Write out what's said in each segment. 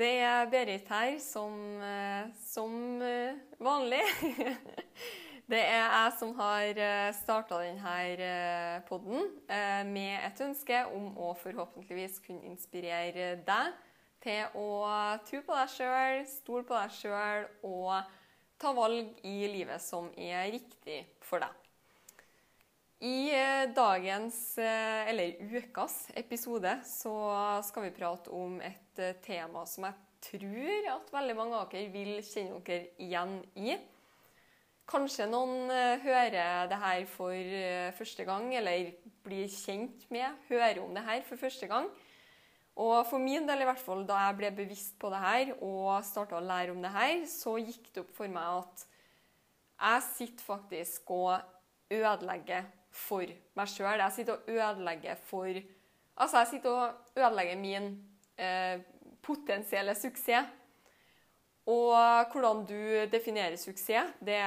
Det er Berit her som, eh, som eh, vanlig. Det er jeg som har starta denne podden med et ønske om å forhåpentligvis kunne inspirere deg til å tro på deg sjøl, stole på deg sjøl og ta valg i livet som er riktig for deg. I eh, dagens, eh, eller ukas, episode så skal vi prate om et eh, tema som jeg tror at veldig mange av dere vil kjenne dere igjen i. Kanskje noen hører det her for første gang, eller blir kjent med, hører om det her for første gang. Og for min del, i hvert fall, da jeg ble bevisst på det her og starta å lære om det her, så gikk det opp for meg at jeg sitter faktisk og ødelegger for meg sjøl. Jeg sitter og ødelegger for Altså, jeg sitter og ødelegger min eh, potensielle suksess. Og hvordan du definerer suksess, det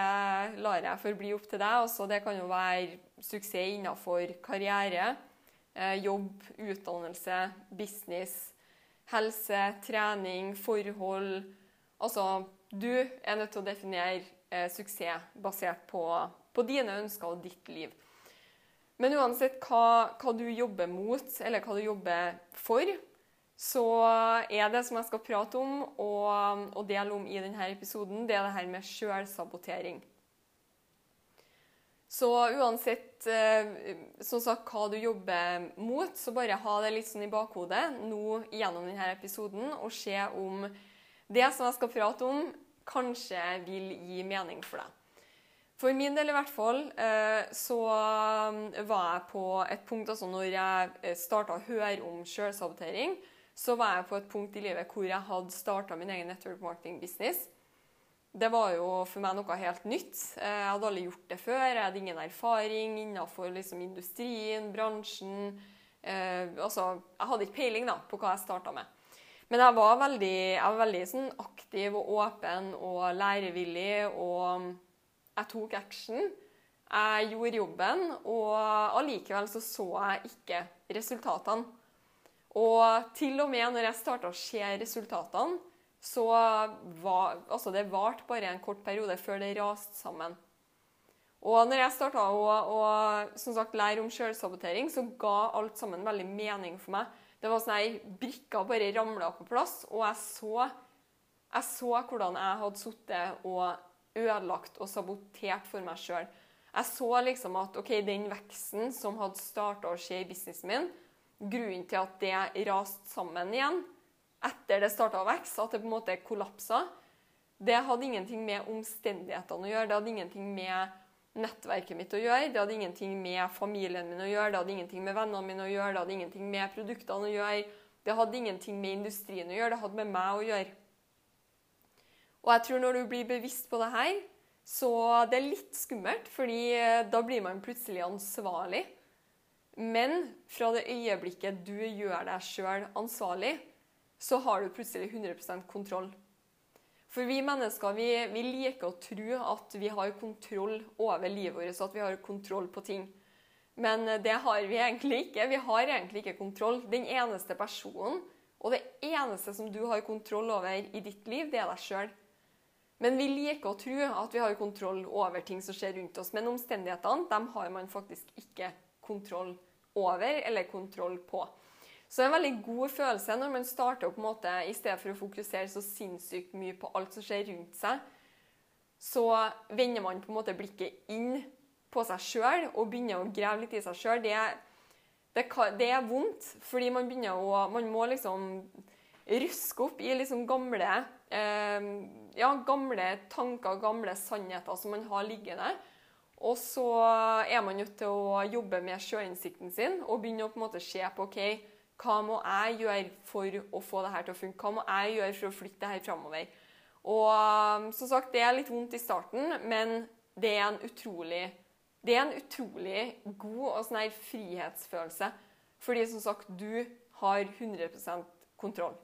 lar jeg forbli opp til deg. Også det kan jo være suksess innenfor karriere, eh, jobb, utdannelse, business, helse, trening, forhold. Altså, du er nødt til å definere eh, suksess basert på, på dine ønsker og ditt liv. Men uansett hva, hva du jobber mot, eller hva du jobber for, så er det som jeg skal prate om og, og dele om i denne episoden, det er det her med sjølsabotering. Så uansett eh, som sagt, hva du jobber mot, så bare ha det litt sånn i bakhodet nå gjennom denne episoden, og se om det som jeg skal prate om, kanskje vil gi mening for deg. For min del i hvert fall eh, så var jeg på et punkt altså når jeg starta å høre om sjølsabotering, så var jeg på et punkt i livet hvor jeg hadde starta min egen network marketing business. Det var jo for meg noe helt nytt. Jeg hadde aldri gjort det før. Jeg hadde ingen erfaring innenfor liksom, industrien, bransjen. Eh, altså, jeg hadde ikke peiling da, på hva jeg starta med. Men jeg var veldig, jeg var veldig sånn, aktiv og åpen og lærevillig, og jeg tok action. Jeg gjorde jobben, og allikevel så så jeg ikke resultatene. Og til og med når jeg starta å se resultatene, så var altså det varte bare en kort periode før det raste sammen. Og når jeg starta å, å sagt, lære om sjølsabotering, så ga alt sammen veldig mening for meg. Det var sånn at Brikker bare ramla på plass, og jeg så, jeg så hvordan jeg hadde sittet og ødelagt og sabotert for meg sjøl. Jeg så liksom at ok, den veksten som hadde starta å skje i businessen min, grunnen til at det raste sammen igjen etter det starta å vokse, at det på en måte kollapsa, det hadde ingenting med omstendighetene å gjøre. Det hadde ingenting med nettverket mitt å gjøre, det hadde ingenting med familien min å gjøre, det hadde ingenting med vennene mine å gjøre, det hadde ingenting med produktene å gjøre, det hadde ingenting med industrien å gjøre, det hadde med meg å gjøre. Og jeg tror når du blir bevisst på det her, så det er litt skummelt, fordi da blir man plutselig ansvarlig. Men fra det øyeblikket du gjør deg sjøl ansvarlig, så har du plutselig 100% kontroll. For vi mennesker vi, vi, liker å tro at vi har kontroll over livet vårt, så at vi har kontroll på ting. Men det har vi egentlig ikke. Vi har egentlig ikke kontroll. Den eneste personen og det eneste som du har kontroll over i ditt liv, det er deg sjøl. Men vi liker å tro at vi har kontroll over ting som skjer rundt oss. Men omstendighetene dem har man faktisk ikke kontroll over eller kontroll på. Så det er en veldig god følelse når man starter opp på en måte, i stedet for å fokusere så sinnssykt mye på alt som skjer rundt seg, så vender man på en måte blikket inn på seg sjøl og begynner å grave litt i seg sjøl. Det, det, det, er vondt, fordi man begynner å Man må liksom røske opp i liksom gamle, eh, ja, gamle tanker, gamle sannheter som man har liggende. Og så er man nødt til å jobbe med sjøinnsikten sin og begynne å på en måte se på ok, hva må jeg gjøre for å få det her til å funke? Hva må jeg gjøre for å flytte det her framover? Og um, som sagt, det er litt vondt i starten, men det er en utrolig, er en utrolig god og sånn her frihetsfølelse. Fordi som sagt, du har 100% kontroll.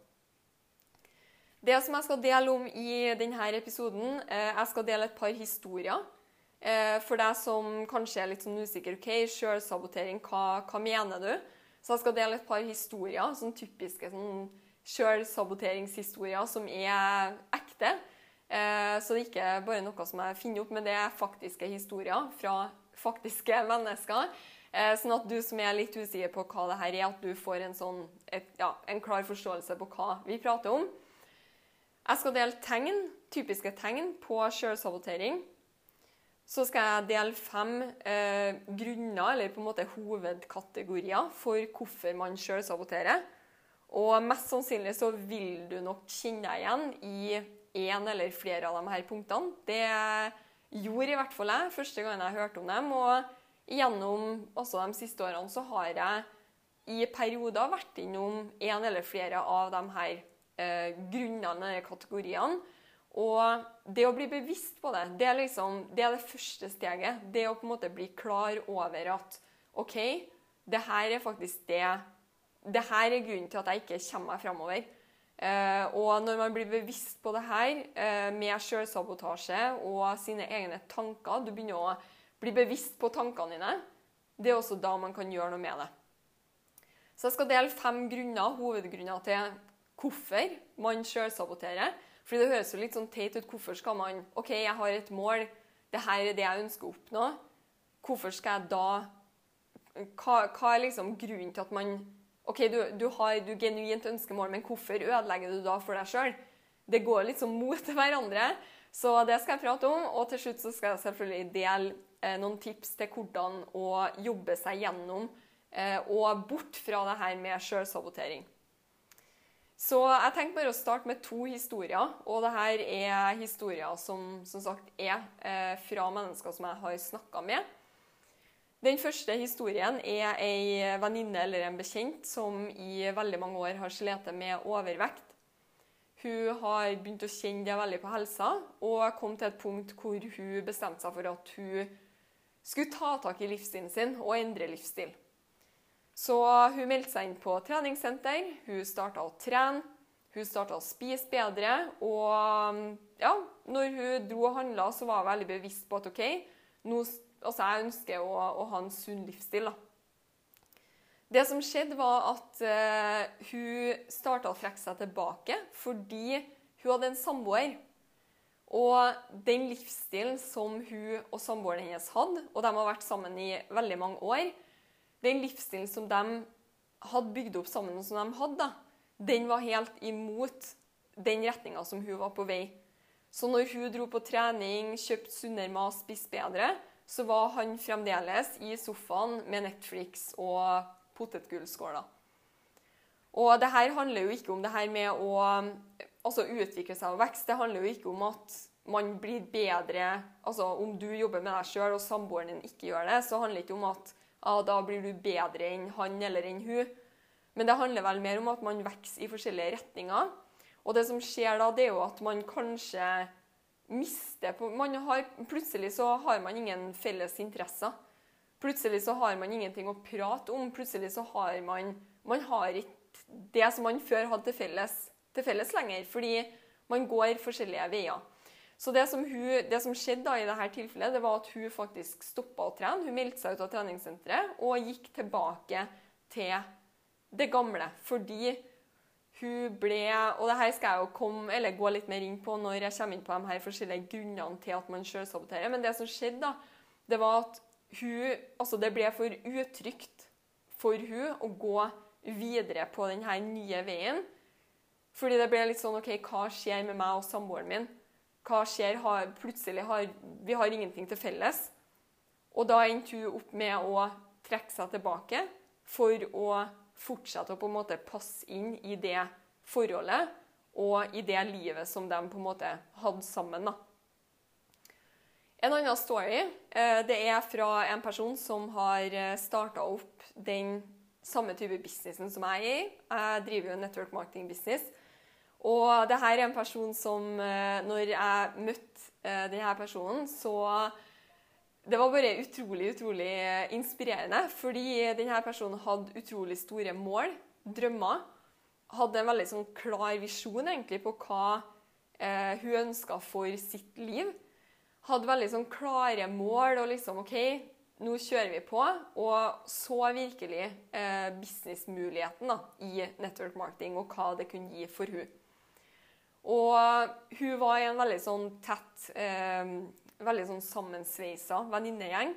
Det som jeg skal dele om i denne episoden, eh, jeg skal dele et par historier. Eh, for deg som kanskje er litt sånn usikker, ok, sjølsabotering, hva, hva mener du? Så jeg skal dele et par historier, sånn typiske sånn sjølsaboteringshistorier som er ekte. Eh, så det er ikke bare noe som jeg finner opp, men det er faktiske historier fra faktiske mennesker. Sånn at du som er litt usikker på hva det her er, at du får en, sånn, et, ja, en klar forståelse på hva vi prater om. Jeg skal dele tegn, typiske tegn på sjølsabotering. Så skal jeg dele fem eh, grunner, eller på en måte hovedkategorier, for hvorfor man sjølsaboterer. Og mest sannsynlig så vil du nok kjenne deg igjen i én eller flere av de her punktene. Det gjorde i hvert fall jeg første gang jeg hørte om dem. Og gjennom også de siste årene så har jeg i perioder vært innom én eller flere av de her eh, grunnene, kategoriene. Og det å bli bevisst på det, det er, liksom, det er det første steget. Det å på en måte bli klar over at OK, det her er faktisk det Det her er grunnen til at jeg ikke kommer meg framover. Eh, og når man blir bevisst på det her, eh, med sjølsabotasje og sine egne tanker Du begynner å bli bevisst på tankene dine. Det er også da man kan gjøre noe med det. Så jeg skal dele fem grunner, hovedgrunner til hvorfor man sjølsaboterer. Fordi det høres jo litt sånn teit ut. Hvorfor skal man OK, jeg har et mål. Det her er det jeg ønsker å oppnå. Hvorfor skal jeg da Hva, hva er liksom grunnen til at man OK, du, du har du genuint ønskemål, men hvorfor ødelegger du da for deg sjøl? Det går litt sånn mot hverandre. Så det skal jeg prate om. Og til slutt så skal jeg selvfølgelig dele eh, noen tips til hvordan å jobbe seg gjennom eh, og bort fra det her med sjølsabotering. Så jeg tenkte bare å starte med to historier. Og det her er historier som som sagt er eh, fra mennesker som jeg har snakka med. Den første historien er ei venninne eller en bekjent som i veldig mange år har slitt med overvekt. Hun har begynt å kjenne det veldig på helsa, og kom til et punkt hvor hun bestemte seg for at hun skulle ta tak i livsstilen sin og endre livsstil. Så hun meldte seg inn på treningssenter. Hun starta å trene. Hun starta å spise bedre. Og ja, når hun dro og handla, så var hun veldig bevisst på at OK, nå, altså jeg ønsker å, å, ha en sunn livsstil. da. Det som skjedde, var at uh, hun starta å trekke seg tilbake fordi hun hadde en samboer. Og den livsstilen som hun og samboeren hennes hadde, og de har vært sammen i veldig mange år, den livsstilen som de hadde bygd opp sammen, som de hadde, den var helt imot den retninga som hun var på vei. Så når hun dro på trening, kjøpte sunnere mat, spiste bedre, så var han fremdeles i sofaen med Netflix og potetgullskåler. Og det her handler jo ikke om det her med å altså, utvikle seg og vekst. Det handler jo ikke om at man blir bedre altså Om du jobber med deg sjøl og samboeren din ikke gjør det, så handler det ikke om at ah, da blir du bedre enn han eller enn hun. Men det handler vel mer om at man vokser i forskjellige retninger. Og det som skjer da, det er jo at man kanskje mister har, Plutselig så har man ingen felles interesser. Plutselig så har man ingenting å prate om. Plutselig så har man Man har ikke det som man før hadde til felles, til felles lenger. Fordi man går forskjellige veier. Så det som, hun, det som skjedde i dette tilfellet, det var at hun faktisk stoppa å trene. Hun meldte seg ut av treningssenteret og gikk tilbake til det gamle. Fordi hun ble Og det her skal jeg jo komme, eller gå litt mer inn på når jeg kommer inn på de her forskjellige grunnene til at man sjølsaboterer. Men det som skjedde, da, det var at hun Altså, det ble for utrygt for hun å gå videre på denne nye veien. Fordi det ble litt sånn OK, hva skjer med meg og samboeren min? Hva skjer? Har, plutselig har vi har ingenting til felles. Og da endte hun opp med å trekke seg tilbake for å fortsette å på en måte passe inn i det forholdet og i det livet som de på en måte hadde sammen. da. En annen story eh, det er fra en person som har starta opp den samme type businessen som jeg er i. Jeg driver jo en network marketing business. Og det her er en person som Når jeg møtte denne personen, så det var bare utrolig, utrolig inspirerende. Fordi denne personen hadde utrolig store mål, drømmer. Hadde en veldig sånn klar visjon egentlig på hva eh, hun ønska for sitt liv. Hadde veldig sånn klare mål og liksom OK, nå kjører vi på. Og så virkelig eh, businessmuligheten i network marketing og hva det kunne gi for hun. Og hun var i en veldig sånn tett eh, veldig sånn sammensveisa venninnegjeng.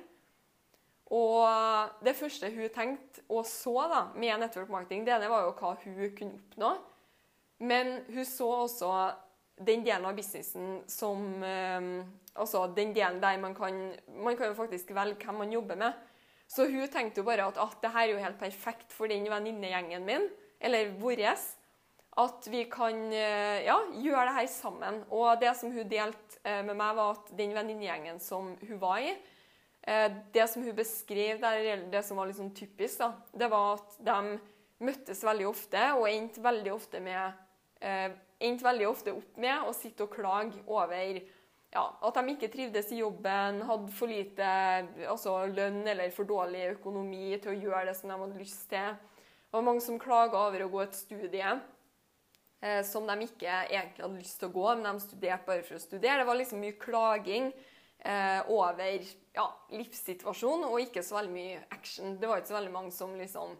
Og det første hun tenkte og så da, med network marketing, det ene var jo hva hun kunne oppnå. Men hun så også den delen av businessen som eh, Altså den delen der man kan Man kan jo faktisk velge hvem man jobber med. Så hun tenkte jo bare at, at det her er jo helt perfekt for den venninnegjengen min, eller vår at vi kan eh, ja, gjøre det her sammen. Og det som hun delte eh, med meg, var at den venninnegjengen som hun var i eh, Det som hun beskrev der, det som var litt sånn typisk, da, det var at de møttes veldig ofte og endte veldig ofte, med, endte veldig ofte opp med å sitte og klage over ja, at de ikke trivdes i jobben, hadde for lite altså lønn eller for dårlig økonomi til å gjøre det som de hadde lyst til. Det var mange som klaga over å gå et studie som de ikke egentlig hadde lyst til å gå, men de studerte bare for å studere. Det var liksom mye klaging eh, over ja, livssituasjonen og ikke så veldig mye action. Det var ikke så veldig mange som liksom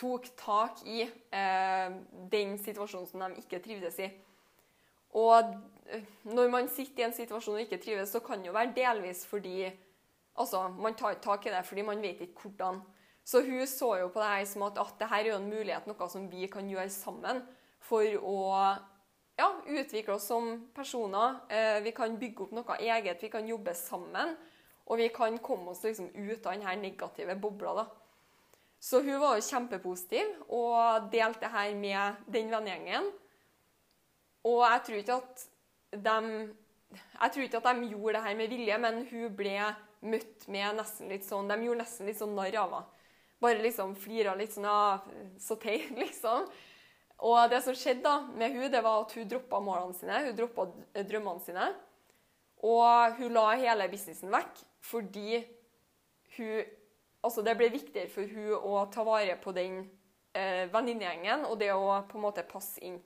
tok tak i eh, den situasjonen som de ikke trivdes i. Og eh, når man sitter i en situasjon og ikke trives, så kan det jo være delvis fordi altså, man tar ikke tak i det fordi man vet ikke hvordan. Så hun så jo på det her som at, at dette er jo en mulighet, noe som vi kan gjøre sammen for å ja, utvikle oss som personer. Eh, vi kan bygge opp noe eget, vi kan jobbe sammen. Og vi kan komme oss liksom ut av denne negative bobla. da. Så hun var jo kjempepositiv og delte her med den vennegjengen. Og jeg tror ikke at de jeg tror ikke at de gjorde det her med vilje, men hun ble møtt med nesten litt sånn De gjorde nesten litt sånn narr av henne. Bare liksom flira litt sånn ja, Så teit, liksom. Og det som skjedde da med hun, det var at hun droppa målene sine, hun droppa drømmene sine. Og hun la hele businessen vekk fordi hun Altså, det ble viktigere for hun å ta vare på den eh, venninnegjengen og det å på en måte passe inn.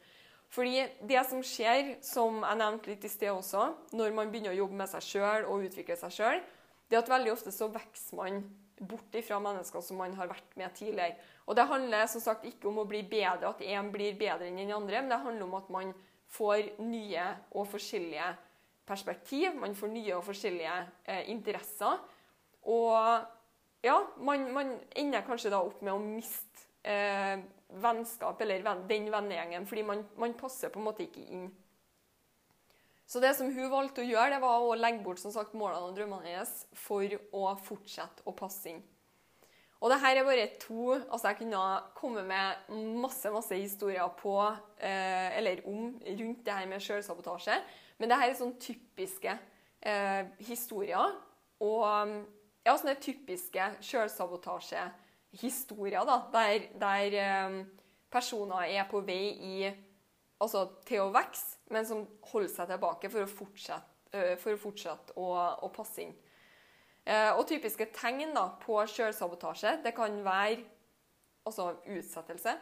Fordi det som skjer, som jeg nevnte litt i sted også, når man begynner å jobbe med seg sjøl og utvikle seg sjøl, det er at veldig ofte så vokser man bort ifra mennesker som man har vært med tidligere. Og Det handler som sagt ikke om å bli bedre, at én blir bedre enn den andre, men det handler om at man får nye og forskjellige perspektiv, man får nye og forskjellige eh, interesser. Og ja, man, man, ender kanskje da opp med å miste eh, vennskap eller venn, den vennegjengen, fordi man, man, passer på en måte ikke inn. Så det som hun valgte å gjøre, det var å legge bort som sagt, målene og drømmene hennes for å fortsette å passe inn. Og det her er bare to altså Jeg kunne kommet med masse masse historier på, eh, eller om rundt det her med selvsabotasje. Men det her er sånn typiske eh, historier. Og ja, sånne typiske sjølsabotasjehistorier, da, der, der eh, personer er på vei i altså til å vokse, men som holder seg tilbake for å fortsette, uh, for å, fortsette å, å, passe inn. Uh, og typiske tegn da, på sjølsabotasje det kan være altså utsettelse.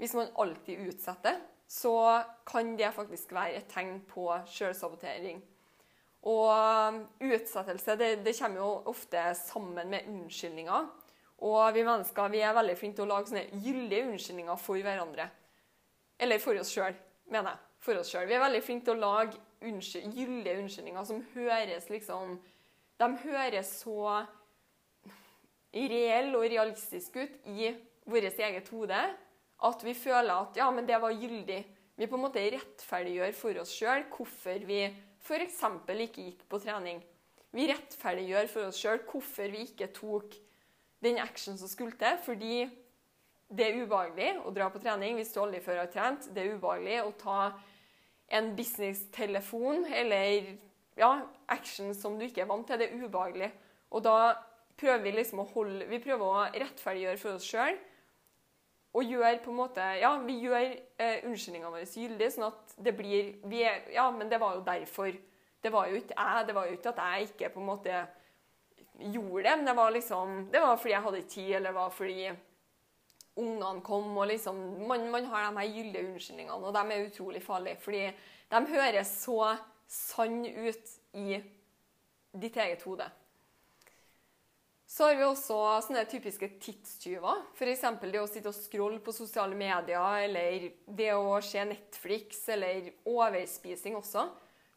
Hvis man alltid utsetter, så kan det faktisk være et tegn på sjølsabotering. Og utsettelse det, det, kommer jo ofte sammen med unnskyldninger. Og vi mennesker vi er veldig flinke til å lage sånne gyldige unnskyldninger for hverandre. Eller for oss sjøl, mener jeg. For oss selv. Vi er veldig flinke til å lage unnskyld, gyldige unnskyldninger som høres liksom De høres så reelle og realistiske ut i vårt eget hode at vi føler at ja, men det var gyldig. Vi på en måte rettferdiggjør for oss sjøl hvorfor vi f.eks. ikke gikk på trening. Vi rettferdiggjør for oss sjøl hvorfor vi ikke tok den action som skulle til, fordi det er ubehagelig å dra på trening hvis du aldri før har trent. Det er ubehagelig å ta en business-telefon eller ja, action som du ikke er vant til. Det er ubehagelig. Og da prøver vi liksom å holde Vi prøver å rettferdiggjøre for oss sjøl. Og gjør på en måte Ja, vi gjør eh, unnskyldningene våre gyldige, sånn at det blir vi er, Ja, men det var jo derfor. Det var jo ikke jeg. Det var jo ikke at jeg ikke på en måte gjorde det, men det var liksom Det var fordi jeg hadde tid, eller det var fordi ungene kom, og liksom Man, man har de her gyldige unnskyldningene, og de er utrolig farlige. Fordi de høres så sann ut i ditt eget hode. Så har vi også sånne typiske tidstyver. F.eks. det å sitte og scrolle på sosiale medier, eller det å se Netflix, eller overspising også.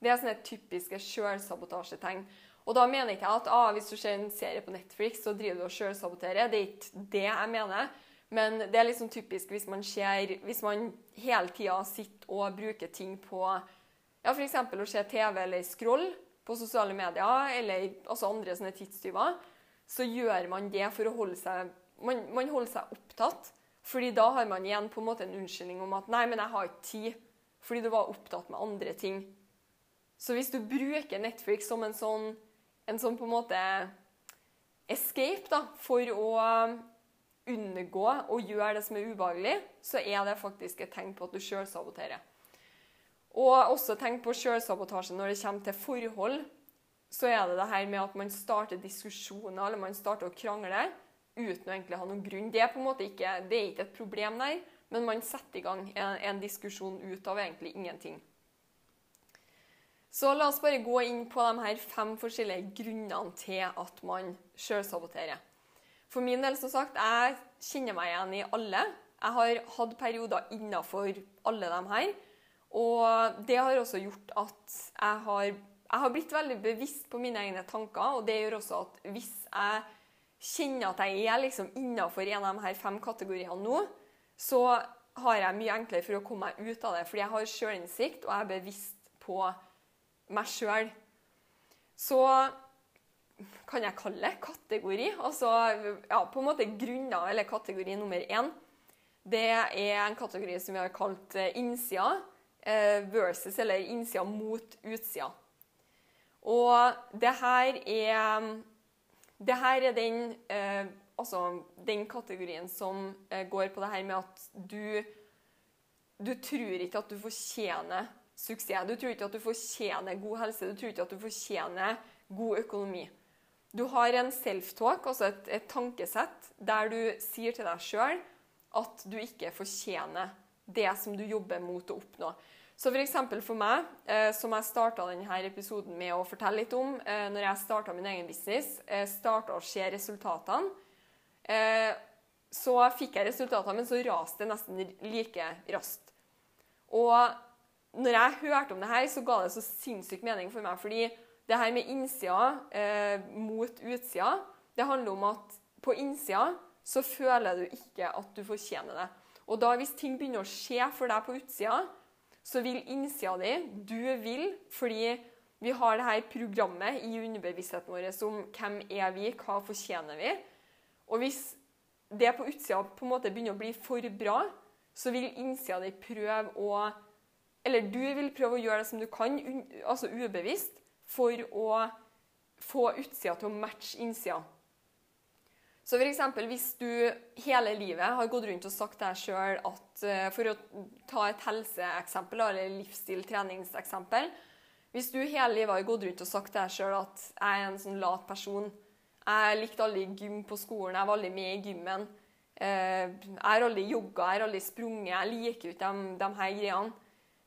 Det er sånne typiske sjølsabotasjetegn. Og da mener ikke jeg at ah, hvis du ser en serie på Netflix, så driver du og sjølsaboterer. Det er ikke det jeg mener. Men det er liksom typisk hvis man ser Hvis man hele tida sitter og bruker ting på ja, f.eks. å se TV eller scroll på sosiale medier, eller altså andre sånne tidstyver, så gjør man det for å holde seg man, man, holder seg opptatt. fordi da har man igjen på en måte en unnskyldning om at 'nei, men jeg har ikke tid', fordi du var opptatt med andre ting. Så hvis du bruker Netflix som en sånn, en sånn på en måte escape da, for å unngå å gjøre det som er ubehagelig, så er det faktisk et tegn på at du sjølsaboterer. Og også tenk på sjølsabotasje når det kommer til forhold. Så er det det her med at man starter diskusjoner eller man starter å krangle uten å egentlig ha noen grunn. Det er på en måte ikke, det er ikke et problem der, men man setter i gang en, en diskusjon ut av egentlig ingenting. Så la oss bare gå inn på de her fem forskjellige grunnene til at man sjølsaboterer. For min del, som sagt, jeg kjenner meg igjen i alle. Jeg har hatt perioder innafor alle de her. Og det har også gjort at jeg har, jeg har blitt veldig bevisst på mine egne tanker. Og det gjør også at hvis jeg kjenner at jeg er liksom innafor en av de her fem kategoriene nå, så har jeg mye enklere for å komme meg ut av det. Fordi jeg har sjølinnsikt, og jeg er bevisst på meg sjøl. Så kan jeg kalle det kategori. Altså ja, på en måte grunner, eller kategori nummer én. Det er en kategori som vi har kalt eh, innsida versus, eller innsida mot utsida. Og det her er Det her er den, eh, altså, den kategorien som eh, går på det her med at du Du tror ikke at du fortjener suksess. Du tror ikke at du fortjener god helse. Du tror ikke at du fortjener god økonomi. Du har en self-talk, altså et, et, tankesett, der du sier til deg sjøl at du ikke fortjener det som du jobber mot å oppnå. Så f.eks. For, for meg, eh, som jeg starta denne episoden med å fortelle litt om eh, når jeg starta min egen business, eh, starta å se resultatene, så fikk jeg resultatene, men så raste det nesten like raskt. Og når jeg hørte om det her, så ga det så sinnssykt mening for meg. fordi det her med innsida eh, mot utsida, det handler om at på innsida så føler du ikke at du fortjener det. Og da hvis ting begynner å skje for deg på utsida, så vil innsida di Du vil fordi vi har det her programmet i underbevisstheten vår som hvem er vi, hva fortjener vi? Og hvis det på utsida på en måte begynner å bli for bra, så vil innsida di prøve å Eller du vil prøve å gjøre det som du kan, altså ubevisst, for å få utsida til å matche innsida. Så f.eks. hvis du hele livet har gått rundt og sagt deg sjøl at eh, For å ta et helseeksempel eller livsstil-treningseksempel. Hvis du hele livet har gått rundt og sagt deg sjøl at jeg er en sånn lat person Jeg likte aldri gym på skolen, jeg var aldri med i gymmen. Eh, jeg har aldri jogga, jeg har aldri sprunget, jeg liker ikke de, de her greiene.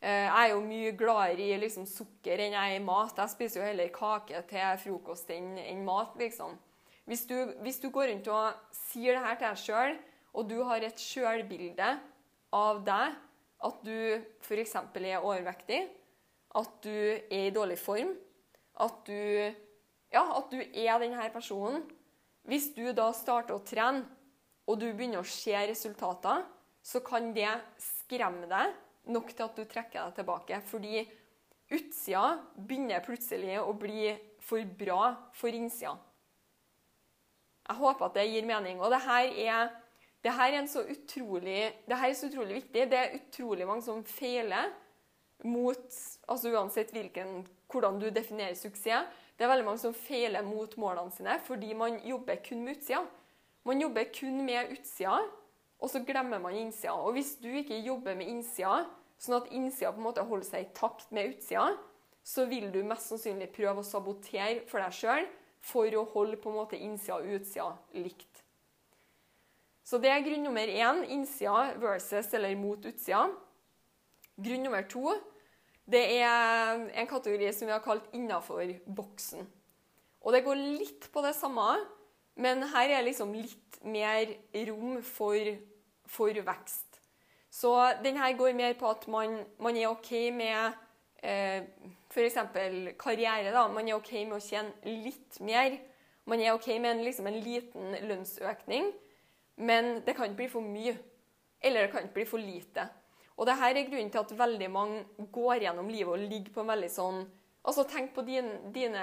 Eh, jeg er jo mye gladere i liksom, sukker enn jeg er i mat. Jeg spiser jo heller kake til frokost enn, enn mat, liksom. Hvis du, hvis du, går rundt og sier det her til deg sjøl, og du har et sjølbilde av deg, at du f.eks. er overvektig, at du er i dårlig form, at du, ja, at du er denne personen Hvis du da starter å trene, og du begynner å se resultater, så kan det skremme deg nok til at du trekker deg tilbake. Fordi utsida begynner plutselig å bli for bra for innsida. Jeg håper at det gir mening. Og det her er det her er, så utrolig, det her er så utrolig viktig. Det er utrolig mange som feiler mot altså Uansett hvilken, hvordan du definerer suksess. Det er veldig mange som feiler mot målene sine fordi man jobber kun med utsida. Man jobber kun med utsida, og så glemmer man innsida. Og hvis du ikke jobber med innsida, sånn at innsida på en måte holder seg i takt med utsida, så vil du mest sannsynlig prøve å sabotere for deg sjøl for å holde på en måte innsida og utsida likt. Så det er grunn nummer én innsida versus eller mot utsida. Grunn nummer to det er en kategori som vi har kalt 'innafor boksen'. Og det går litt på det samme, men her er liksom litt mer rom for, for vekst. Så denne går mer på at man, man er OK med eh, f.eks. karriere. Da. Man er OK med å tjene litt mer. Man er OK med en, liksom en liten lønnsøkning. Men det kan ikke bli for mye. Eller det kan ikke bli for lite. Og dette er grunnen til at veldig mange går gjennom livet og ligger på en veldig sånn Altså Tenk på din, dine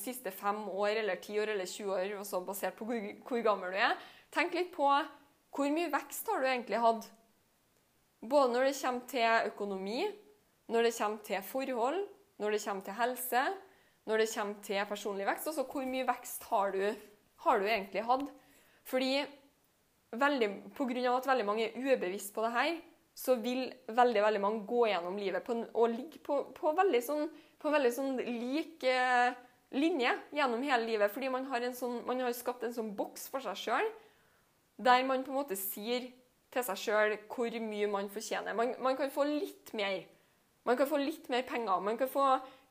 siste fem år eller ti år eller 20 år, også basert på hvor, hvor, gammel du er. Tenk litt på hvor mye vekst har du egentlig hatt? Både når det kommer til økonomi, når det kommer til forhold, når det kommer til helse, når det kommer til personlig vekst. Altså hvor mye vekst har du, har du egentlig hatt? Fordi veldig, på grunn av at veldig mange er ubevisst på det her, så vil veldig veldig mange gå gjennom livet på, og ligge på, på, veldig sånn, på veldig sånn lik eh, linje gjennom hele livet. Fordi man har, sånn, man har skapt en sånn boks for seg sjøl, der man på en måte sier til seg sjøl hvor mye man fortjener. Man, man, kan få litt mer. Man kan få litt mer penger. Man kan få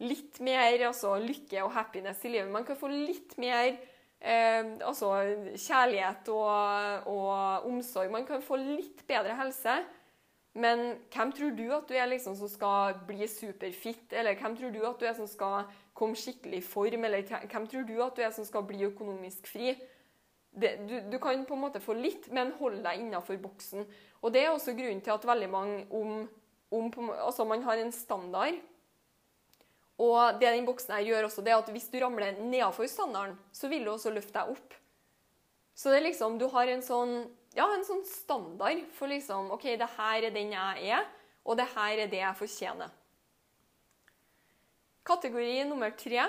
litt mer altså, lykke og happiness i livet. Man kan få litt mer eh, altså kjærlighet og, og, omsorg. Man kan få litt bedre helse. Men hvem tror du at du er liksom som skal bli superfit, eller hvem tror du at du er som skal komme skikkelig i form, eller hvem tror du at du er som skal bli økonomisk fri? Det, du, du, kan på en måte få litt, men hold deg innafor boksen. Og Det er også grunnen til at veldig mange om, om altså man har en standard og det den boksen her gjør også, det er at hvis du ramler nedafor standarden, så vil du også løfte deg opp. Så det er liksom, du har en sånn, ja, en sånn standard for liksom OK, det her er den jeg er, og det her er det jeg fortjener. Kategori nummer tre,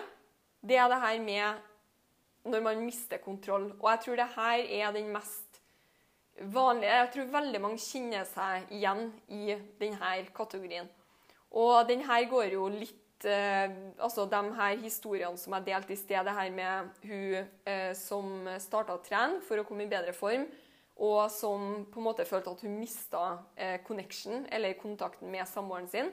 det er det her med når man mister kontroll. Og jeg tror det her er den mest vanlige Jeg tror veldig mange kjenner seg igjen i denne kategorien. Og denne går jo litt eh, altså de her historiene som jeg delte i sted, det her med hun eh, som starta å trene for å komme i bedre form, og som på en måte følte at hun mista eh, connection, eller kontakten med samboeren sin.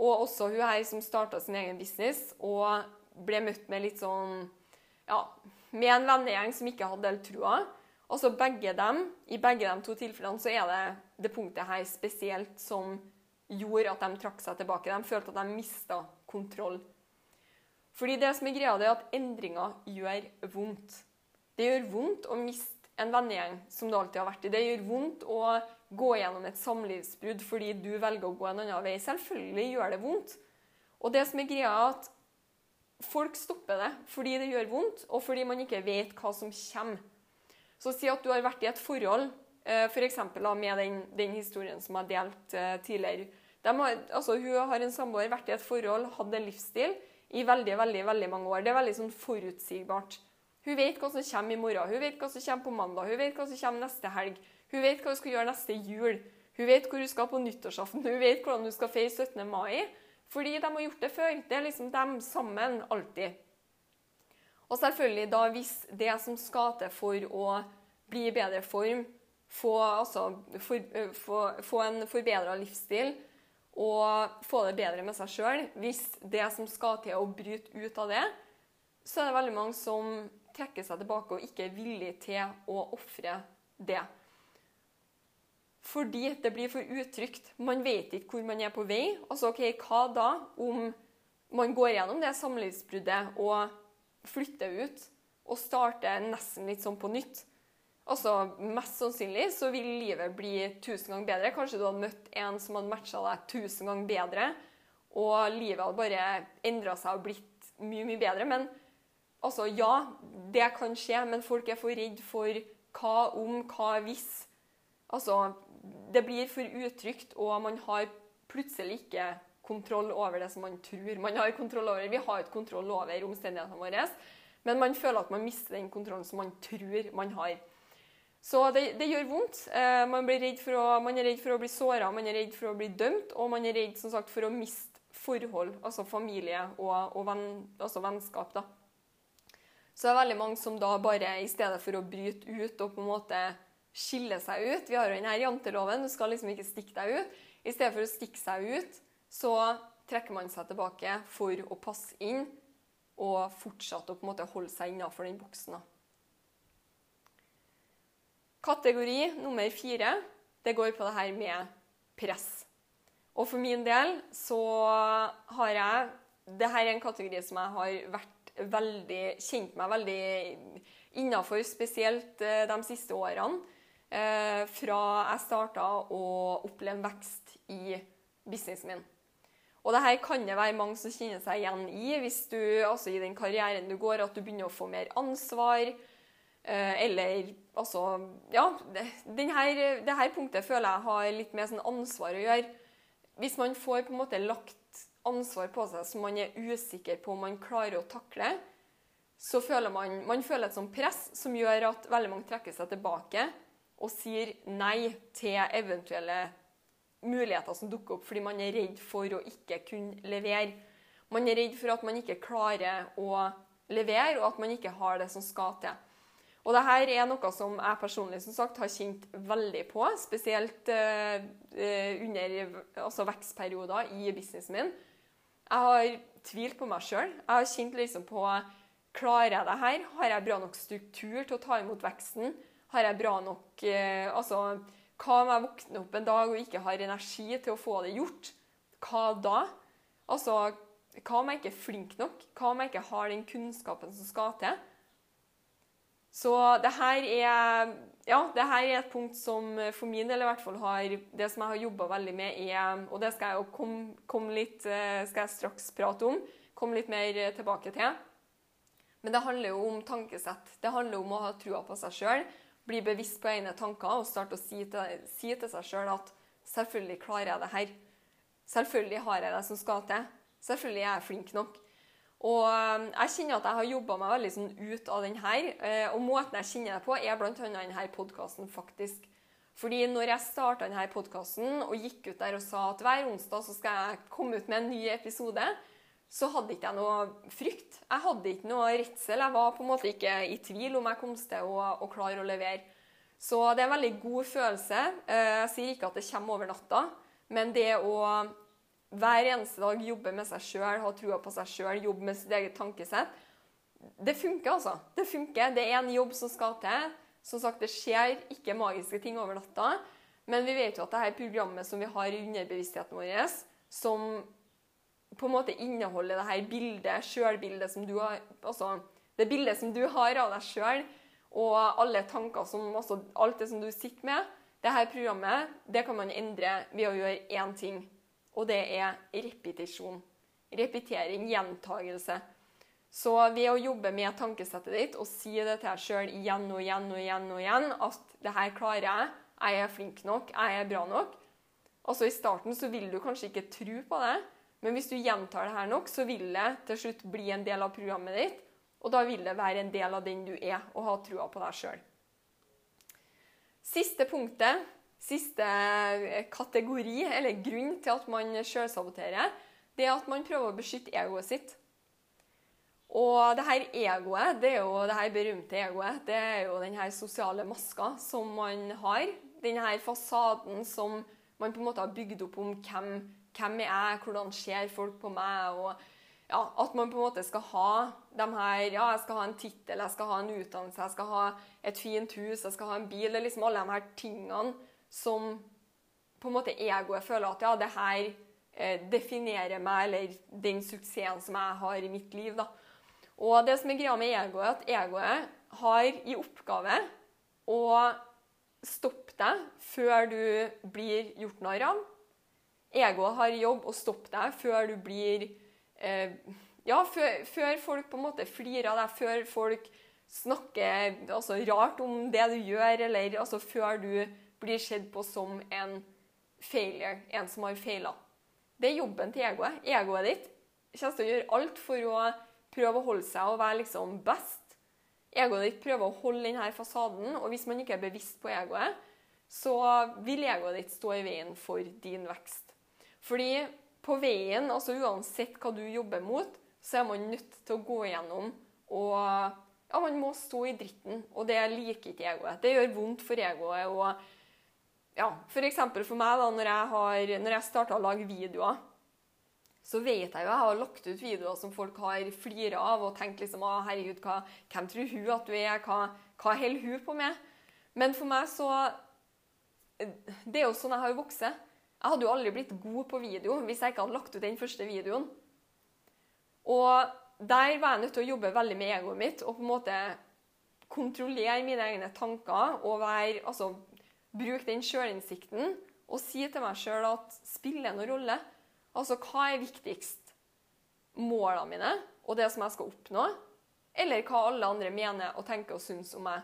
Og også hun her som starta sin egen business og ble møtt med litt sånn Ja, med en vennegjeng som ikke hadde helt trua. Altså begge dem, I begge de to tilfellene så er det det punktet her spesielt som gjorde at de trakk seg tilbake. De følte at de mista kontroll. Fordi det som er greia, det er at endringer gjør vondt. Det gjør vondt å miste en vennegjeng som du alltid har vært i. Det gjør vondt å gå gjennom et samlivsbrudd fordi du velger å gå en annen vei. Selvfølgelig gjør det vondt. Og det som er greia, er at folk stopper det fordi det gjør vondt, og fordi man ikke vet hva som kommer. Så si at du har vært i et forhold, f.eks. For med den, den, historien som jeg delte tidligere. tidligere har, altså, hun har en samboer, vært i et forhold, hatt en livsstil i veldig veldig, veldig mange år. Det er veldig sånn forutsigbart. Hun vet hva som kommer i morgen, hun vet hva som kommer på mandag, hun vet hva som kommer neste helg. Hun vet hva hun skal gjøre neste jul. Hun vet hvor hun skal på nyttårsaften, hun vet hvordan hun skal feire 17. mai. Fordi de har gjort det før. Det er liksom dem sammen alltid. Og selvfølgelig da hvis det som skal til for å bli i bedre form, få, altså, for, få, få en forbedra livsstil, og få det bedre med seg sjøl. Hvis det som skal til å bryte ut av det, så er det veldig mange som trekker seg tilbake og ikke er villig til å ofre det. Fordi det blir for utrygt. Man vet ikke hvor man er på vei. Altså, ok, Hva da om man går gjennom det samlivsbruddet og flytter ut og starte nesten litt sånn på nytt? Altså, Mest sannsynlig så vil livet bli tusen ganger bedre. Kanskje du hadde møtt en som hadde matcha deg tusen ganger bedre, og livet hadde bare endra seg og blitt mye, mye bedre. Men altså, ja, det kan skje, men folk er for redd for hva om, hva hvis. Altså, det blir for utrygt, og man har plutselig ikke kontroll over det som man tror man har kontroll over. Vi har ikke kontroll over omstendighetene våre, men man føler at man mister den kontrollen som man tror man har. Så det, det gjør vondt. Eh, man, å, man, er redd for å bli såra, man er redd for å bli dømt, og man er redd sagt, for å miste forhold, altså familie og, og venn, altså vennskap. da. Så det er veldig mange som da bare, i stedet for å bryte ut og på en måte skille seg ut Vi har jo denne janteloven, du skal liksom ikke stikke deg ut. I stedet for å stikke seg ut, så trekker man seg tilbake for å passe inn og fortsatt å på en måte holde seg innafor den boksen. Kategori nummer fire det går på det her med press. Og for min del så har jeg Dette er en kategori som jeg har vært veldig, kjent meg veldig innafor, spesielt eh, de siste årene. Eh, fra jeg starta å oppleve vekst i businessen min. Og det her kan det være mange som kjenner seg igjen i, hvis du, altså i den karrieren du går, at du begynner å få mer ansvar. Eh, eller altså Ja, denne, det her punktet føler jeg har litt med sånn ansvar å gjøre. Hvis man får på en måte lagt ansvar på seg som man er usikker på om man klarer å takle, så føler man, man føler et sånt press som gjør at veldig mange trekker seg tilbake og sier nei til eventuelle muligheter som dukker opp, fordi man er redd for å ikke kunne levere. Man er redd for at man ikke klarer å levere, og at man ikke har det som skal til. Og dette er noe som jeg personlig som sagt, har kjent veldig på, spesielt uh, under altså vekstperioder i businessen min. Jeg har tvilt på meg sjøl. Jeg har kjent liksom på Klarer jeg det her? Har jeg bra nok struktur til å ta imot veksten? Har jeg bra nok uh, Altså, hva om jeg våkner opp en dag og ikke har energi til å få det gjort? Hva da? Altså, hva om jeg ikke er flink nok? Hva om jeg ikke har den kunnskapen som skal til? Så det her er ja, det her er et punkt som for min del i hvert fall har Det som jeg har jobba veldig med, er Og det skal jeg jo komme kom litt eh, skal jeg straks prate om. Komme litt mer tilbake til. Men det handler jo om tankesett. Det handler om å ha trua på seg sjøl. Bli bevisst på egne tanker og starte å si til, si til seg sjøl at selvfølgelig klarer jeg det her. Selvfølgelig har jeg det som skal til. Selvfølgelig er jeg flink nok. Og um, jeg kjenner at jeg har jobba meg veldig sånn ut av den her. Eh, og måten jeg kjenner det på, er bl.a. denne podkasten, faktisk. Fordi når jeg starta denne podkasten og gikk ut der og sa at hver onsdag så skal jeg komme ut med en ny episode, så hadde ikke jeg noe frykt. Jeg hadde ikke noe redsel. Jeg var på en måte ikke i tvil om jeg kom til å, å klare å levere. Så det er en veldig god følelse. Eh, jeg sier ikke at det kommer over natta, men det å hver eneste dag jobbe med seg sjøl, ha trua på seg sjøl, jobbe med sitt eget tankesett. Det funker, altså. Det funker. Det er en jobb som skal til. Som sagt, det skjer ikke magiske ting over natta. Men vi vet jo at det her programmet som vi har i underbevisstheten vår, som på en måte inneholder det her bildet, sjølbildet som du har Altså det bildet som du har av deg sjøl, og alle tanker som altså, Alt det som du sitter med. Det her programmet det kan man endre ved å gjøre én ting og det er repetisjon. Repetering, gjentagelse. Så ved å jobbe med tankesettet ditt og si det til deg sjøl igjen og igjen og igjen og igjen at det her klarer jeg, jeg er flink nok, jeg er bra nok Altså I starten så vil du kanskje ikke tro på det, men hvis du gjentar det her nok, så vil det til slutt bli en del av programmet ditt, og da vil det være en del av den du er, og ha trua på deg sjøl. Siste punktet Siste eh, kategori, eller grunn til at man sjølsaboterer, det er at man prøver å beskytte egoet sitt. Og det her egoet, det er jo det her berømte egoet, det er jo den her sosiale maska som man har. Den her fasaden som man på en måte har bygd opp om hvem, hvem er jeg, hvordan ser folk på meg. og ja, At man på en måte skal ha de her Ja, jeg skal ha en tittel, jeg skal ha en utdannelse, jeg skal ha et fint hus, jeg skal ha en bil. Det er liksom alle de her tingene som på en måte egoet føler at ja, det her eh, definerer meg, eller den suksessen som jeg har i mitt liv. da. Og det som er greia med egoet, er at egoet har i oppgave å stoppe deg før du blir gjort narr av. Egoet har jobb å stoppe deg før du blir eh, Ja, før, før, folk på en måte flirer av deg, før folk snakker altså, rart om det du gjør, eller altså, før du blir sett på som en failure, en som har feila. Det er jobben til egoet. Egoet ditt kommer til å gjøre alt for å prøve å holde seg og være liksom best. Egoet ditt prøver å holde denne fasaden, og hvis man ikke er bevisst på egoet, så vil egoet ditt stå i veien for din vekst. Fordi på veien, altså uansett hva du jobber mot, så er man nødt til å gå igjennom og ja, man må stå i dritten, og det liker ikke egoet. Det gjør vondt for egoet. og ja, F.eks. For, for meg, da, når jeg, har, jeg starta å lage videoer, så vet jeg jo jeg har lagt ut videoer som folk har flira av og tenkt liksom Å, herregud, hva, hvem tror hun at du er? Hva, hva holder hun på med? Men for meg så Det er jo sånn jeg har vokst. Jeg hadde jo aldri blitt god på video hvis jeg ikke hadde lagt ut den første videoen. Og der var jeg nødt til å jobbe veldig med egoet mitt og på en måte kontrollere mine egne tanker og være, altså, bruke den sjølinnsikten og si til meg sjøl at spiller noen rolle. Altså, hva er viktigst? Målene mine og det som jeg skal oppnå? Eller hva alle andre mener og tenker og syns om meg?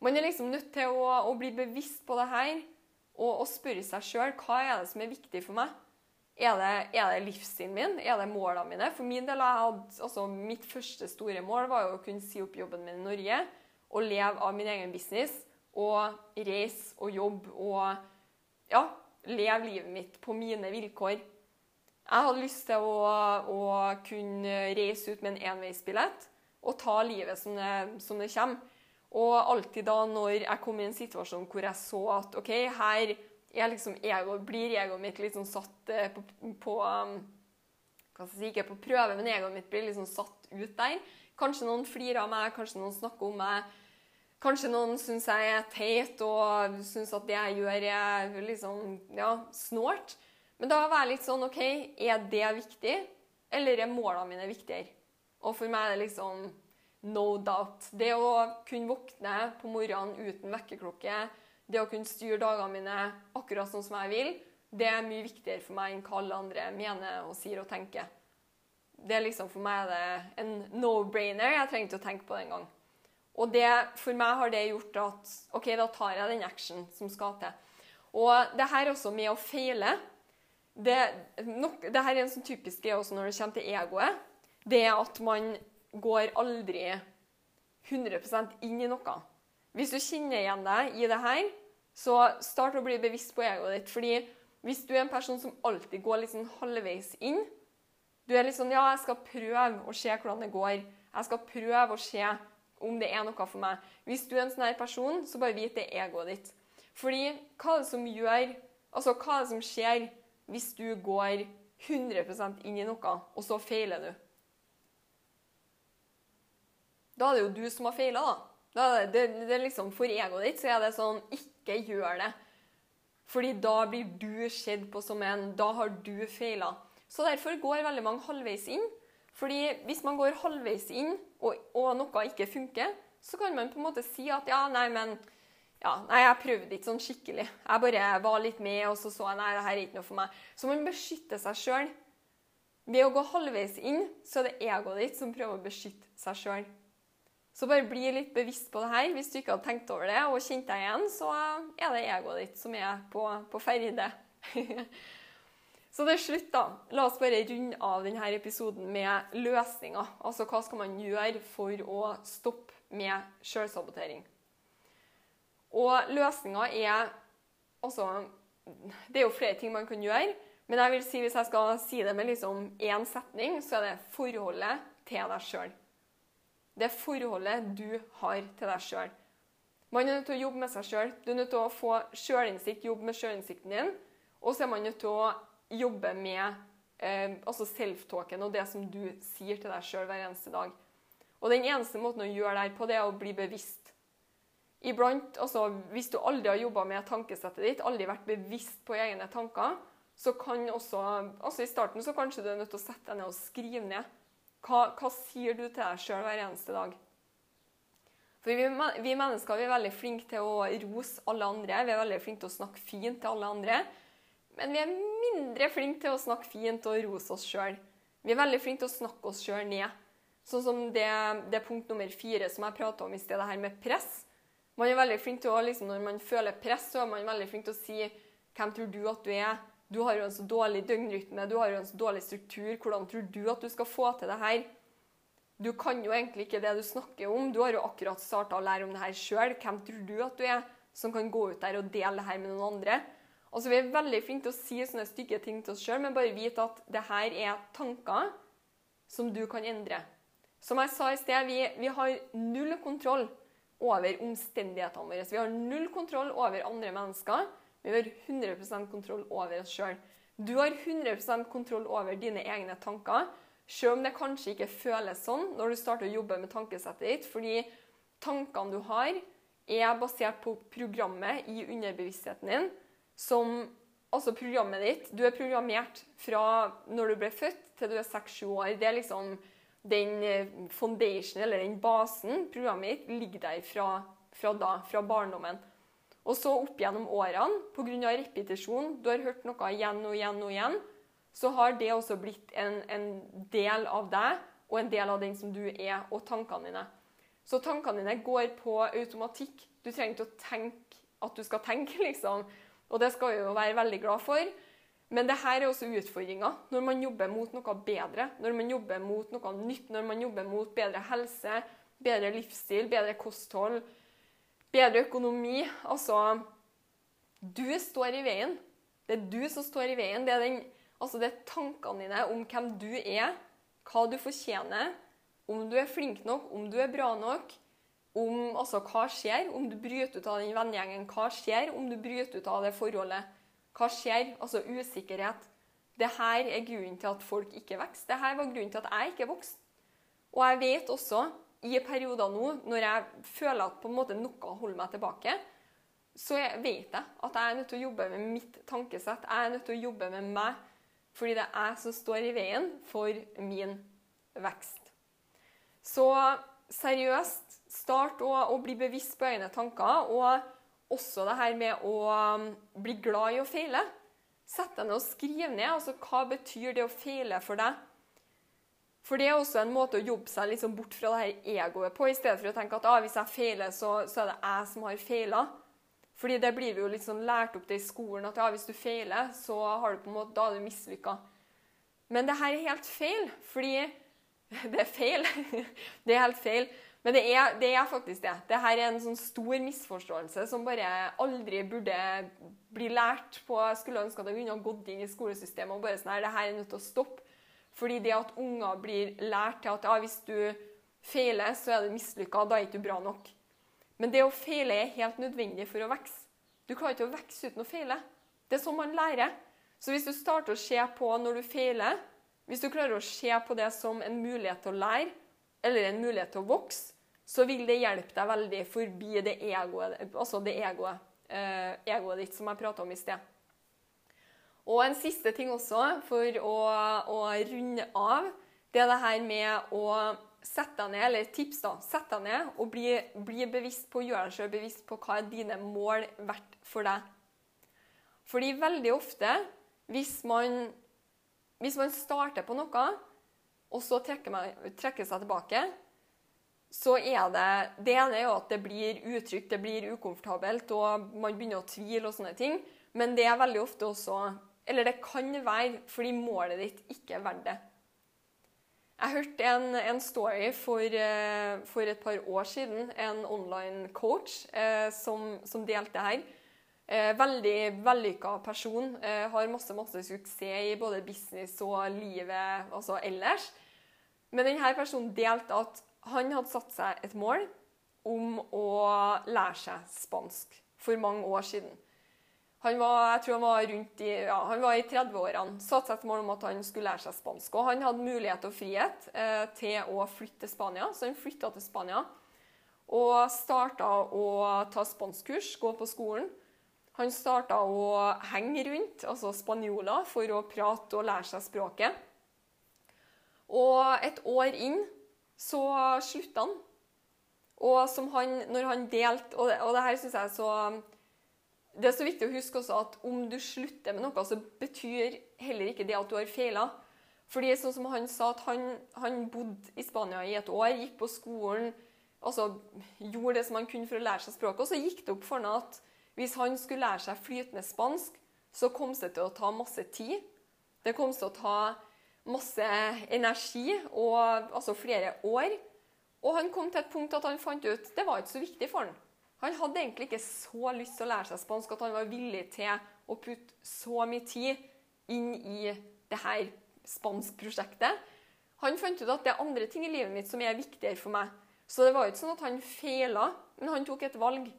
Man er liksom nødt til å, å bli bevisst på det her og, å spørre seg sjøl hva er det som er viktig for meg. Er det, er det livsstilen min? Er det målene mine? For min del hadde, altså Mitt første store mål var jo å kunne si opp jobben min i Norge og leve av min egen business. Og reise og jobbe og ja, leve livet mitt på mine vilkår. Jeg hadde lyst til å, å kunne reise ut med en enveisbillett og ta livet som det, som det kommer. Og alltid da når jeg kom i en situasjon hvor jeg så at OK, her liksom ego, blir egoet mitt liksom satt eh, på, på um, hva skal jeg si, Ikke på prøve, men egoet mitt blir liksom satt ut der. Kanskje noen flirer av meg, kanskje noen snakker om meg. Kanskje noen syns jeg er teit og syns at det jeg gjør, er liksom, ja, snålt. Men da var jeg litt sånn OK, er det viktig, eller er målene mine viktigere? Og for meg er det liksom no doubt. Det å kunne våkne på morgenen uten vekkerklokke, det å kunne styre dagene mine akkurat sånn som jeg vil, det er mye viktigere for meg enn hva alle andre mener og sier og tenker. Det er liksom For meg er det en no-brainer. Jeg trenger ikke å tenke på det engang. Og det, for meg har det gjort at OK, da tar jeg den action som skal til. Og det her også med å feile det, nok, det her er en sånn typisk greie også når det kommer til egoet. Det er at man går aldri 100% inn i noe. Hvis du kjenner igjen deg i det her, så start å bli bevisst på egoet ditt. fordi hvis du er en person som alltid går litt sånn halvveis inn Du er litt sånn Ja, jeg skal prøve å se hvordan det går. Jeg skal prøve å se om det er noe for meg. Hvis du er en sånn person, så bare vit det er egoet ditt. Fordi hva er det som gjør Altså, hva er det som skjer hvis du går 100% inn i noe, og så feiler du? Da er det jo du som har feila, da. da er det, det, det er liksom, for egoet ditt så er det sånn Ikke gjør det. Fordi da blir du sett på som en Da har du feila. Så derfor går veldig mange halvveis inn. Fordi hvis man går halvveis inn, og, og, noe ikke funker, så kan man på en måte si at ja, nei, men ja, nei, jeg prøvde ikke sånn skikkelig. Jeg bare var litt med, og så så jeg nei, det her er ikke noe for meg. Så man beskytter seg sjøl. Ved å gå halvveis inn, så er det egoet ditt som prøver å beskytte seg sjøl. Så bare bli litt bevisst på det her. Hvis du ikke hadde tenkt over det og kjent deg igjen, så er det egoet ditt som er på, på ferde. så til slutt, da, la oss bare runde av denne episoden med løsninger. Altså hva skal man gjøre for å stoppe med sjølsabotering? Og løsninga er Altså, det er jo flere ting man kan gjøre. Men jeg vil si, hvis jeg skal si det med liksom én setning, så er det forholdet til deg sjøl. Det forholdet du har til deg sjøl. Man er nødt til å jobbe med seg sjøl. Du er nødt til å få sjølinnsikt, jobbe med sjølinnsikten din. Og så er man nødt til å jobbe med eh, altså self-talken og det som du sier til deg sjøl hver eneste dag. Og den eneste måten å gjøre det på, det er å bli bevisst. Iblant, altså Hvis du aldri har jobba med tankesettet ditt, aldri vært bevisst på egne tanker, så kan også altså I starten så kanskje du er nødt til å sette deg ned og skrive ned hva, hva sier du til deg sjøl hver eneste dag? For vi, vi, mennesker vi er veldig flinke til å rose alle andre. Vi er veldig flinke til å snakke fint til alle andre. Men vi er mindre flinke til å snakke fint og rose oss sjøl. Vi er veldig flinke til å snakke oss sjøl ned. Sånn som det, det punkt nummer fire som jeg prata om i sted, det her med press. Man er veldig flink til å, liksom, Når man føler press, så er man veldig flink til å si hvem tror du at du er? Du har jo en så dårlig døgnrytme, du har jo en så dårlig struktur. Hvordan tror du at du skal få til det her? Du kan jo egentlig ikke det du snakker om. Du har jo akkurat starta å lære om det her sjøl. Hvem tror du at du er som kan gå ut der og dele det her med noen andre? Altså, Vi er veldig flinke til å si sånne stygge ting til oss sjøl, men bare vite at det her er tanker som du kan endre. Som jeg sa i sted, vi, vi har null kontroll over omstendighetene våre. Vi har null kontroll over andre mennesker. Vi har 100% kontroll over oss sjøl. Du har 100% kontroll over dine egne tanker, sjøl om det kanskje ikke føles sånn når du starter å jobbe med tankesettet ditt, fordi tankene du har, er basert på programmet i underbevisstheten din, som Altså programmet ditt Du er programmert fra når du ble født til du er 6-7 år. Det er liksom den eh, foundation, eller den basen. Programmet ditt ligger der fra, fra da, fra barndommen. Og så opp gjennom årene, pga. repetisjon, du har hørt noe igjen og igjen og igjen, så har det også blitt en, en, del av deg og en del av den som du er, og tankene dine. Så tankene dine går på automatikk. Du trenger ikke å tenke at du skal tenke, liksom. Og det skal vi jo være veldig glad for. Men det her er også utfordringa når man jobber mot noe bedre, når man jobber mot noe nytt, når man jobber mot bedre helse, bedre livsstil, bedre kosthold, bedre økonomi. Altså Du står i veien. Det er du som står i veien. Det er, den, altså det er tankene dine om hvem du er, hva du fortjener, om du er flink nok, om du er bra nok, om altså, hva skjer om du bryter ut av den vennegjengen, hva skjer om du bryter ut av det forholdet. Hva skjer? Altså usikkerhet. Det her er grunnen til at folk ikke vokser. Det her var grunnen til at jeg ikke vokste. Og jeg vet også, i perioder nå, når jeg føler at på en måte noe holder meg tilbake, så vet jeg at jeg er nødt til å jobbe med mitt tankesett. Jeg er nødt til å jobbe med meg, fordi det er jeg som står i veien for min vekst. Så seriøst, start å, å bli bevisst på egne tanker. og også det her med å um, bli glad i å feile. Sett deg ned og skriv ned. altså Hva betyr det å feile for deg? For det er også en måte å jobbe seg liksom bort fra det her egoet på, i stedet for å tenke at ah, hvis jeg feiler, så, så, er det jeg som har feila. Fordi det blir vi jo sånn lært opp til i skolen at ja, hvis du feiler, så har du på en måte, da er du mislykka. Men det her er helt feil, fordi det er feil. det er helt feil. Men det er, det er, faktisk det. Det her er en sånn stor misforståelse som bare aldri burde bli lært på. Jeg skulle ønske at jeg kunne gått inn i skolesystemet og bare sånn her, det her er nødt til å stoppe. Fordi det at unger blir lært til at ja, hvis du feiler, så er du mislykka, da er ikke du bra nok. Men det å feile er helt nødvendig for å vokse. Du klarer ikke å vokse uten å feile. Det er sånn man lærer. Så hvis du starter å se på når du feiler, hvis du klarer å se på det som en mulighet til å lære, eller en mulighet til å vokse, så vil det hjelpe deg veldig forbi det egoet, altså det egoet, eh, egoet ditt som jeg prata om i sted. Og en siste ting også, for å, å, runde av, det er det her med å sette deg ned, eller tips, da. Sette deg ned og bli, bli bevisst på, gjøre deg selv bevisst på hva er dine mål verdt for deg. Fordi veldig ofte, hvis man, hvis man starter på noe, og så trekker, man, trekker seg tilbake, så er det Det ene er jo at det blir utrygt, det blir ukomfortabelt, og man begynner å tvile og sånne ting. Men det er veldig ofte også Eller det kan være fordi målet ditt ikke er verdt det. Jeg hørte en, en story for, uh, for, et par år siden. En online coach eh, som, som, delte her. Eh, veldig vellykka person. har masse, masse suksess i både business og livet altså ellers. Men denne personen delte at han hadde satt seg et mål om å lære seg spansk for mange år siden. Han var, jeg tror han var rundt i, ja, i 30-årene. Satte seg et mål om at han skulle lære seg spansk. Og han hadde mulighet og frihet eh, til å flytte til Spania, så han flytta til Spania. Og starta å ta spanskkurs, gå på skolen. Han starta å henge rundt, altså spanjoler, for å prate og lære seg språket. Og et år inn så slutta han. Og han, når han delte Og det, og det her syns jeg er så Det er så viktig å huske også at om du slutter med noe, så betyr heller ikke det at du har feila. Fordi sånn som han sa, at han, han bodde i Spania i et år, gikk på skolen, altså, gjorde det som han kunne for å lære seg språket. Og så gikk det opp for ham at hvis han skulle lære seg flytende spansk, så kom det til å ta masse tid. Det kom til å ta masse energi, og altså flere år. Og han kom til et punkt at han fant ut det var ikke så viktig for han. Han hadde egentlig ikke så lyst til å lære seg spansk at han var villig til å putte så mye tid inn i det her spanskprosjektet. Han fant ut at det er andre ting i livet mitt som er viktigere for meg. Så det var jo ikke sånn at han feila, men han tok et valg.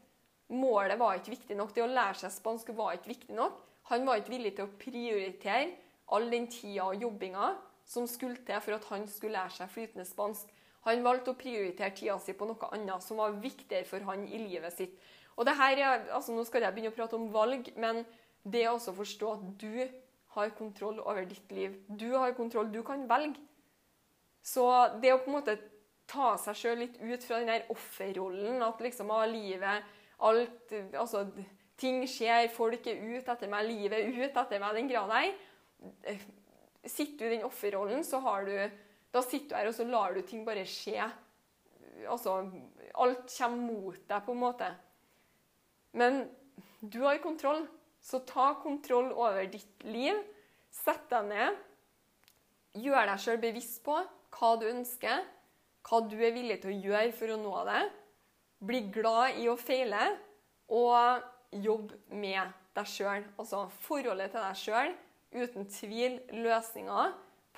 Målet var ikke viktig nok. Det å lære seg spansk var ikke viktig nok. Han var ikke villig til å prioritere all den tida og jobbinga som skulle til for at han skulle lære seg flytende spansk. Han valgte å prioritere tida si på noe annet som var viktigere for han i livet sitt. Og det her, altså Nå skal jeg begynne å prate om valg, men det er også å forstå at du har kontroll over ditt liv. Du har kontroll. Du kan velge. Så det å på en måte ta seg sjøl litt ut fra den der offerrollen, at liksom av livet alt, altså, Ting skjer, folk er ute etter meg, livet er ute etter meg, den grad der. Sitter du i den offerrollen, så har du Da sitter du her og så lar du ting bare skje. Altså Alt kommer mot deg, på en måte. Men du har kontroll, så ta kontroll over ditt liv. Sett deg ned. Gjør deg sjøl bevisst på hva du ønsker, hva du er villig til å gjøre for å nå det. Bli glad i å feile, og jobb med deg sjøl. Altså forholdet til deg sjøl. Uten tvil løsninger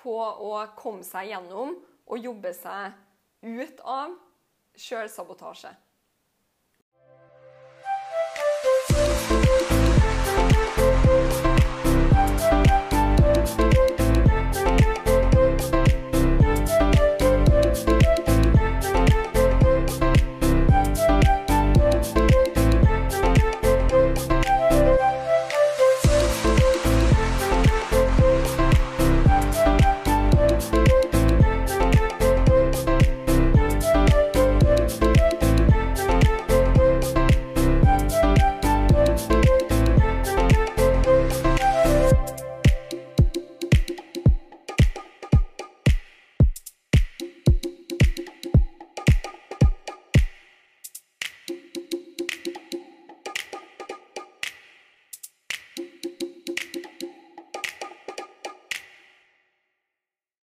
på å komme seg gjennom og jobbe seg ut av sjølsabotasje.